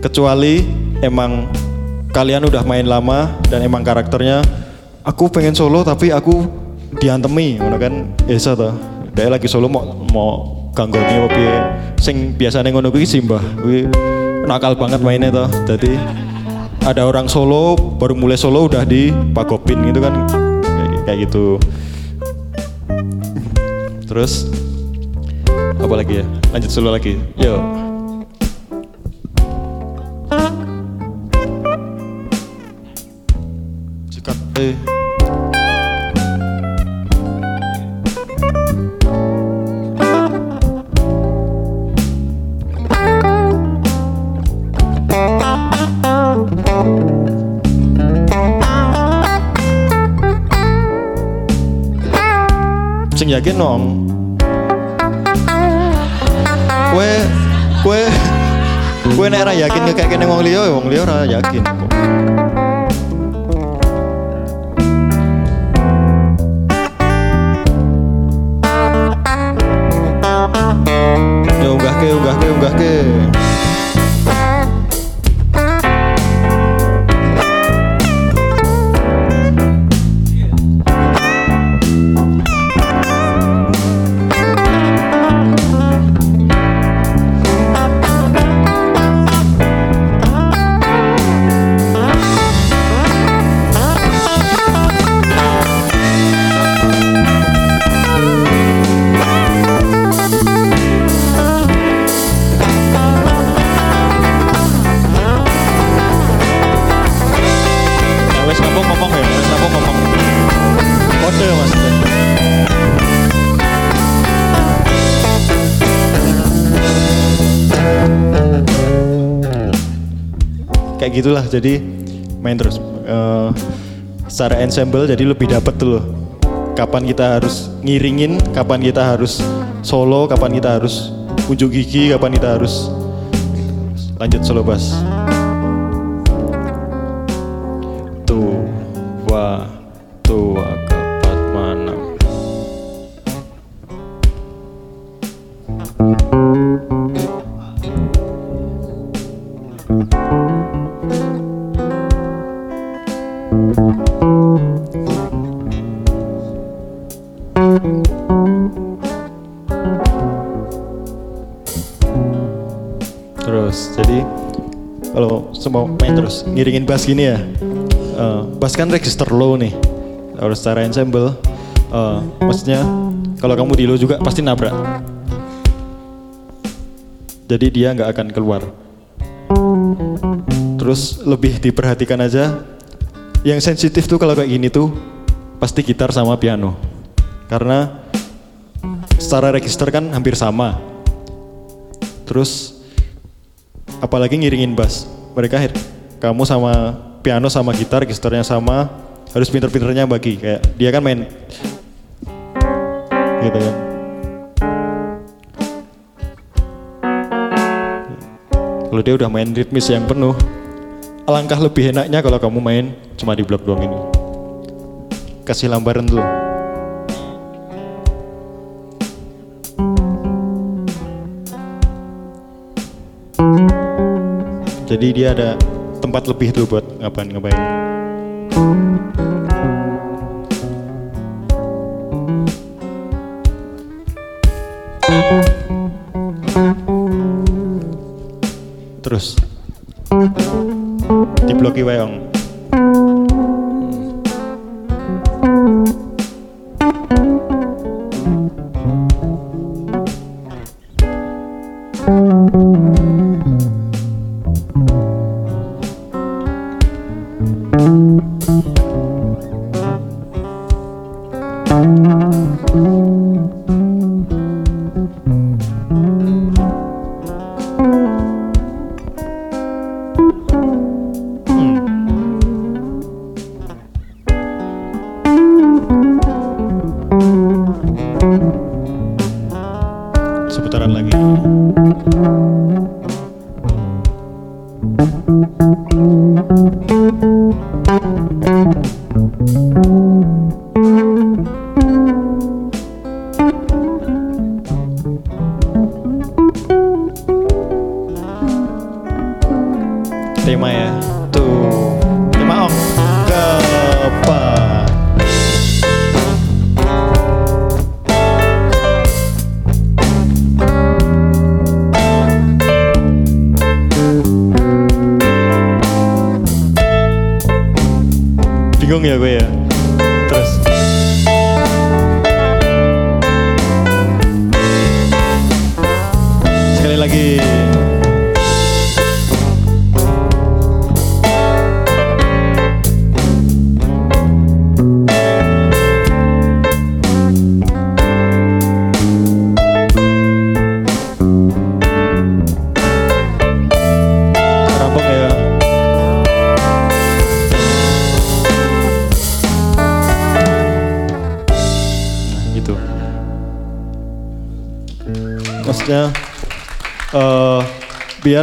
Kecuali emang kalian udah main lama dan emang karakternya aku pengen solo tapi aku diantemi ngono kan? Esa toh. Dia lagi solo mau mau ganggone apa piye. Sing biasanya ngono kuwi simbah. Kuwi nakal banget mainnya toh. Jadi ada orang solo baru mulai solo udah di pagopin gitu kan. Kayak, kayak gitu. Terus apa lagi ya? Lanjut solo lagi. Yo sing yakin nom kue kue kue nek ra yakin kayak kene wong liya ya wong liya ora yakin kok. Kayak gitulah, jadi main terus. Eh, secara ensemble jadi lebih dapet tuh loh. Kapan kita harus ngiringin, kapan kita harus solo, kapan kita harus unjuk gigi, kapan kita harus lanjut solo bass. Ngiringin bass gini ya. Eh, bass kan register low nih harus secara ensemble. Eh, maksudnya kalau kamu di low juga pasti nabrak. Jadi dia nggak akan keluar. Terus lebih diperhatikan aja yang sensitif tuh kalau kayak gini tuh pasti gitar sama piano. Karena secara register kan hampir sama. Terus apalagi ngiringin bass. Mereka hit- kamu sama piano sama gitar registernya sama harus pinter-pinternya bagi kayak dia kan main gitu kan. Kalau dia udah main ritmis yang penuh alangkah lebih enaknya kalau kamu main cuma di blok doang ini. Kasih lambaran dulu. Jadi dia ada tempat lebih tuh buat ngapain ngapain? Terus wayang seputaran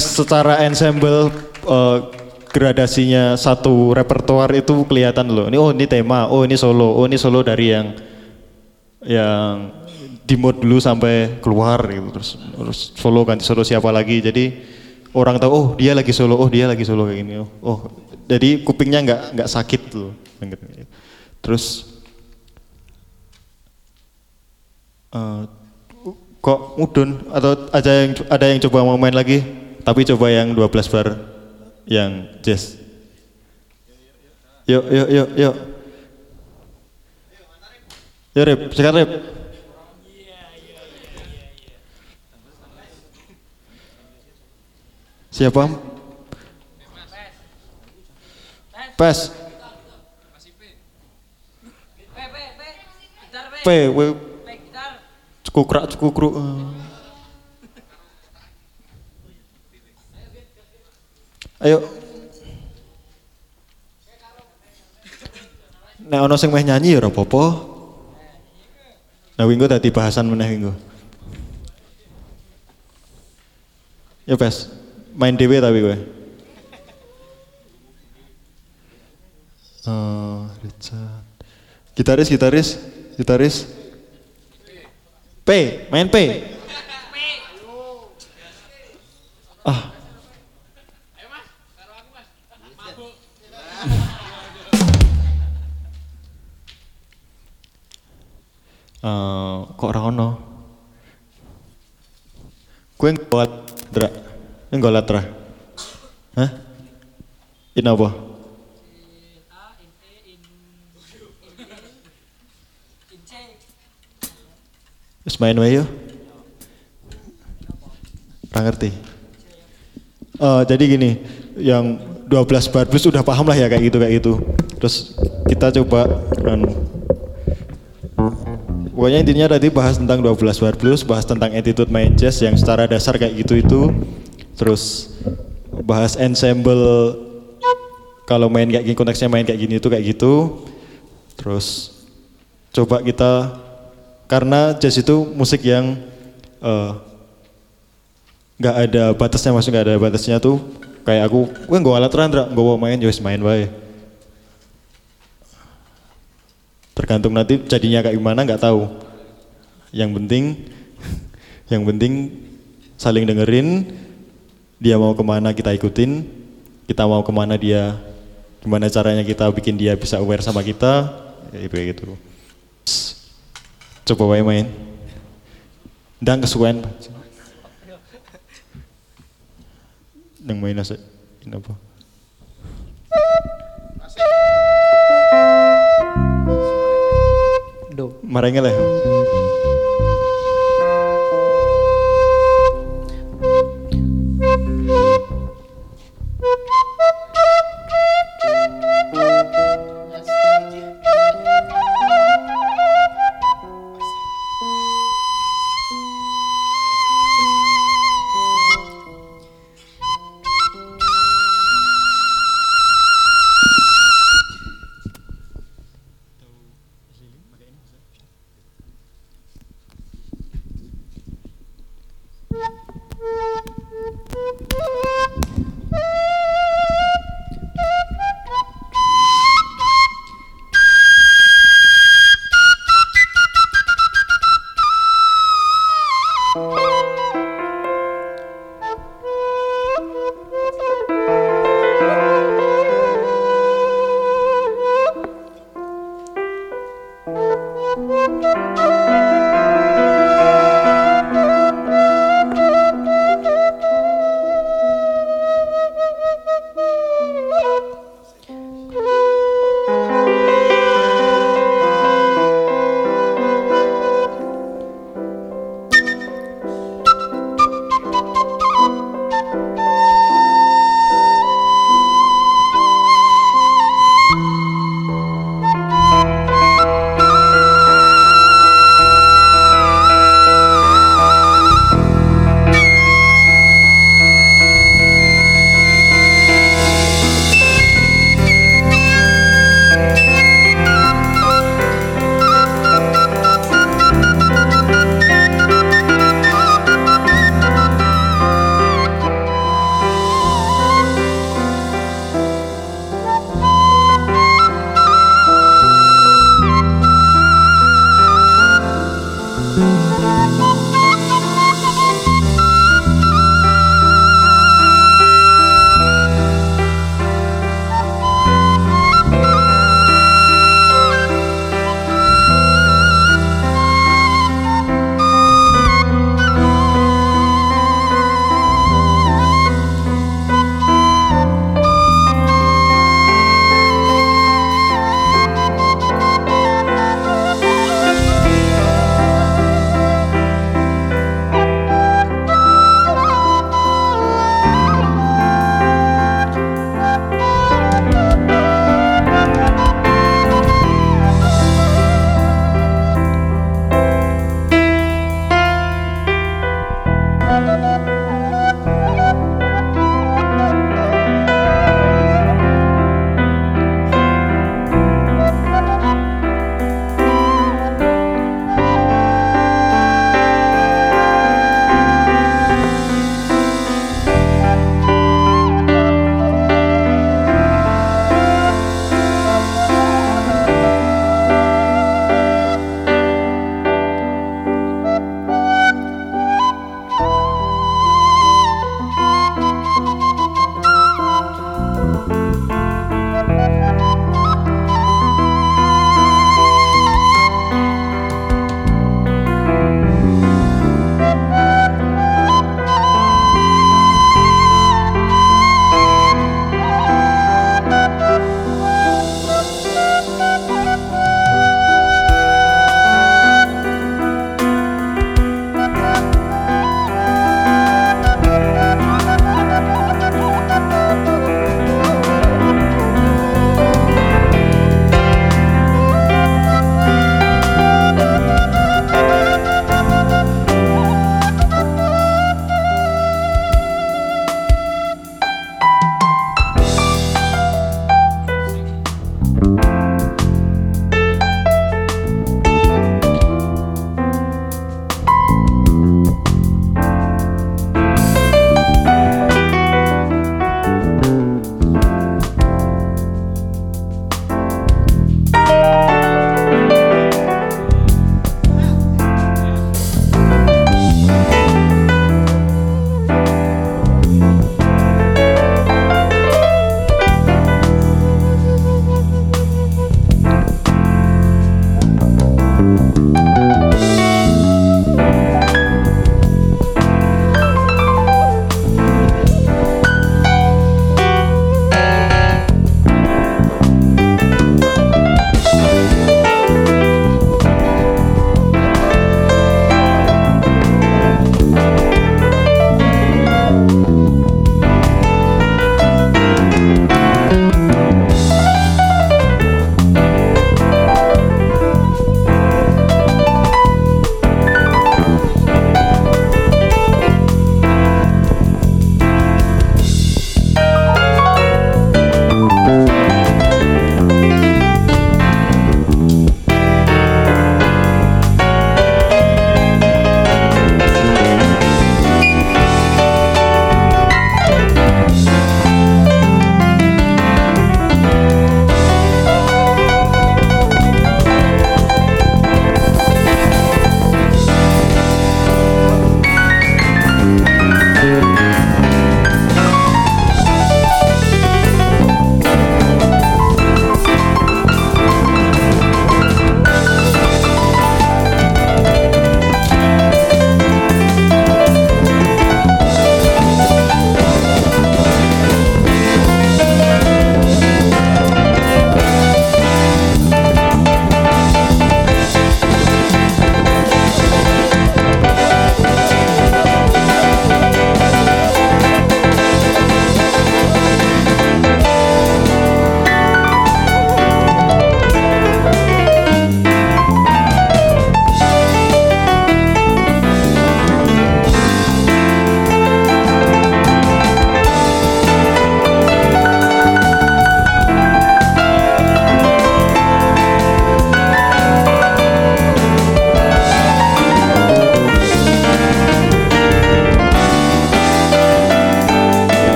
secara ensemble eh, gradasinya satu repertoar itu kelihatan loh. Ini oh ini tema, oh ini solo, oh ini solo dari yang yang di mood dulu sampai keluar gitu. Terus terus solo ganti solo siapa lagi. Jadi orang tahu oh dia lagi solo oh dia lagi solo kayak gini. Oh, oh. Jadi kupingnya nggak nggak sakit tuh. Terus eh, kok mudun? Atau ada yang ada yang coba mau main lagi tapi coba yang 12 bar yang jazz. Yuk yuk yuk yuk. Yuk rip sekarang rip. Siapa? Pes. P, W, cukukrak, cukukruk. Ayo. Nek ono sing meh nyanyi ya ora apa-apa. Nah, winggo dadi bahasan meneh winggo. Ya pes, main dhewe tapi gue. Oh, Richard. Gitaris, gitaris, gitaris. P, main P. Ah. Eh, kok ora ono? Kue nggolat dra. Nggolat dra. Hah? Ini apa? Wis main wae yo. Ora ngerti. Eh, jadi gini, yang 12 bar blues udah paham lah ya kayak gitu kayak gitu. Terus kita coba anu, Pokoknya intinya tadi bahas tentang 12 bar blues, bahas tentang attitude main jazz yang secara dasar kayak gitu itu. Terus bahas ensemble kalau main kayak gini konteksnya main kayak gini itu kayak gitu. Terus coba kita karena jazz itu musik yang eh, nggak ada batasnya maksudnya nggak ada batasnya tuh kayak aku gue nggak alat randra nggak mau main just main bae tergantung nanti jadinya kayak gimana nggak tahu. Yang penting yang penting saling dengerin dia mau ke mana kita ikutin kita mau ke mana dia gimana caranya kita bikin dia bisa aware sama kita ya itu kayak gitu. Coba wae main. Dan kesukaan yang main nasi ini apa. Marengel ya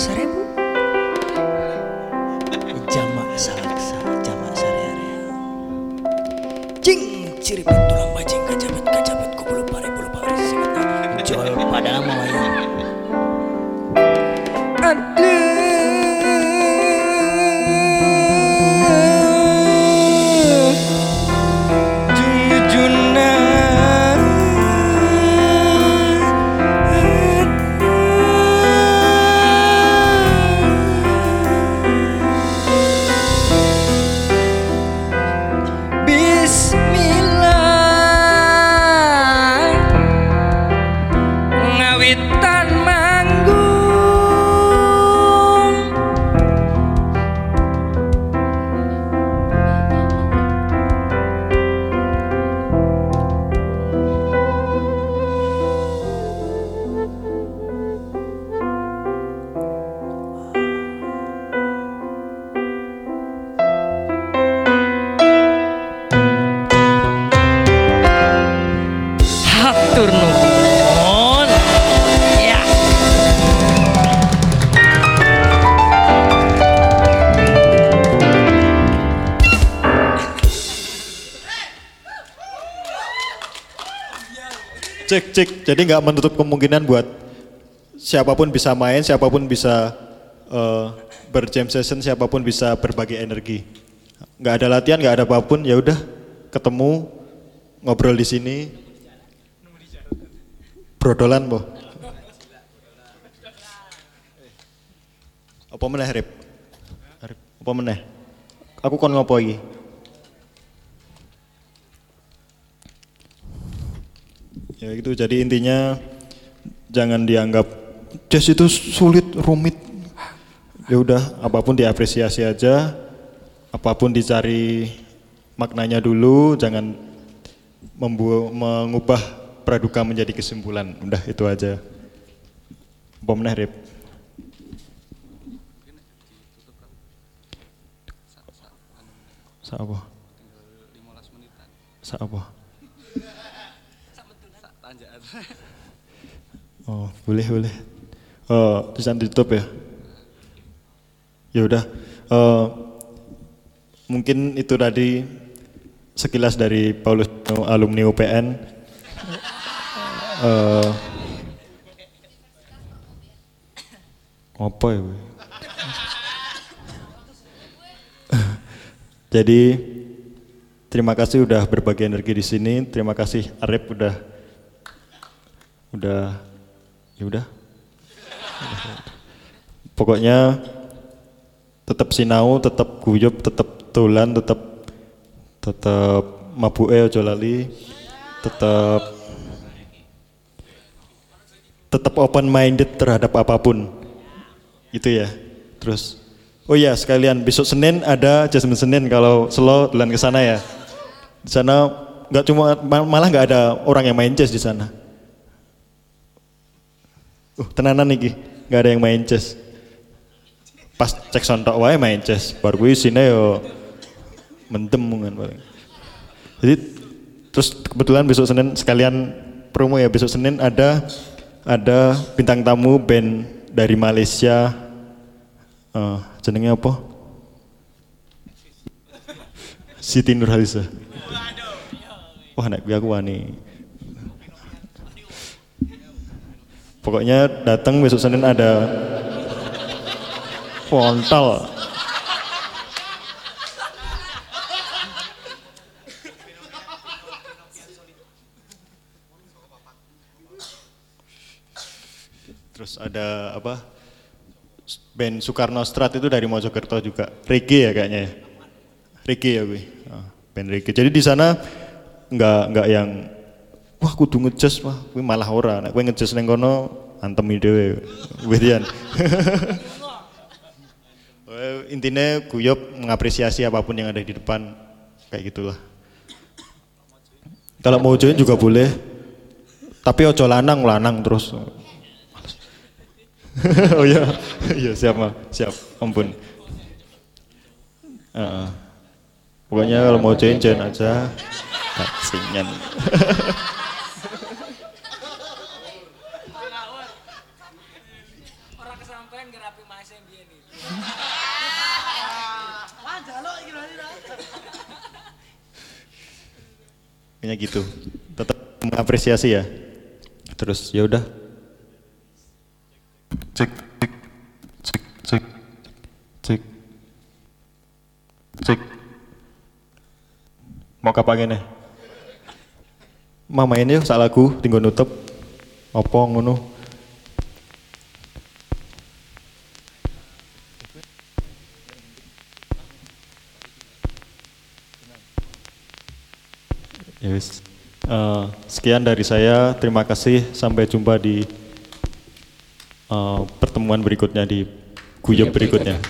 muncul jama sarebu. Jama salaksa, jama sarearea. Cing ciri tulang Cek cek. Jadi nggak menutup kemungkinan buat siapa pun bisa main, siapa pun bisa eh, berjam session, siapa pun bisa berbagi energi. Nggak ada latihan, nggak ada apa pun, ya udah ketemu ngobrol di sini. Brodolan boh. Apa meneh? Rip, apa meneh? Aku kon ngopo iki? Ya gitu, jadi intinya jangan dianggap jazz itu sulit, rumit. Ya udah, apa pun diapresiasi aja, apa pun dicari maknanya dulu, jangan membu mengubah praduka menjadi kesimpulan. Udah itu aja. Meneh Rip? Sa apa? Sa apa? Oh, boleh boleh. Oh, tulisan ditutup ya. Ya udah. Eh, mungkin itu tadi sekilas dari Paulus alumni UPN. Eh, apa ya? Jadi terima kasih udah berbagi energi di sini. Terima kasih Arif udah udah ya udah. Pokoknya tetap sinau, tetap guyup, tetap tulan, tetap tetap mabuke ojo lali, tetap tetap open minded terhadap apa pun. Itu ya. Terus Oh iya sekalian besok Senin ada Jasmine Senin kalau selo bulan ke sana ya. Di sana nggak cuma ma- malah nggak ada orang yang main chess di sana. Uh, tenanan nih, nggak ada yang main chess. Pas cek sontok wae main chess, baru gue sini yo mendem kan paling. Jadi terus kebetulan besok Senin sekalian promo ya besok Senin ada ada bintang tamu band dari Malaysia Eh, jenenge apa? Siti Nurhaliza. Wah, gue aku wani. Pokoknya datang besok Senin ada frontal. Terus ada apa? band Soekarno Strat itu dari Mojokerto juga. Reggae ya kayaknya ya. Reggae ya gue. Ah, band reggae. Jadi di sana nggak nggak yang wah kudu ngejazz wah gue malah ora. Nek gue ngejazz neng kono antem dhewe. Wedian. Intinya guyop mengapresiasi apa pun yang ada di depan kayak gitulah. Kalau mau join juga boleh. Tapi ojo lanang lanang terus. oh iya, iya siap mah, siap, ampun. Heeh. Pokoknya kalau mau join join aja, kacingan. Orang kesampaian ngerapi mas yang biyen iki. Kayaknya gitu. Tetap mengapresiasi ya. Terus ya udah. Cek, cek, cek, cek, cek, cek. Mau kapan nih? Mama ini yuk lagu tinggal nutup. Apa ngono? Ya wis. Eh, sekian dari saya. Terima kasih. Sampai jumpa di eh, pertemuan berikutnya di guyub berikutnya.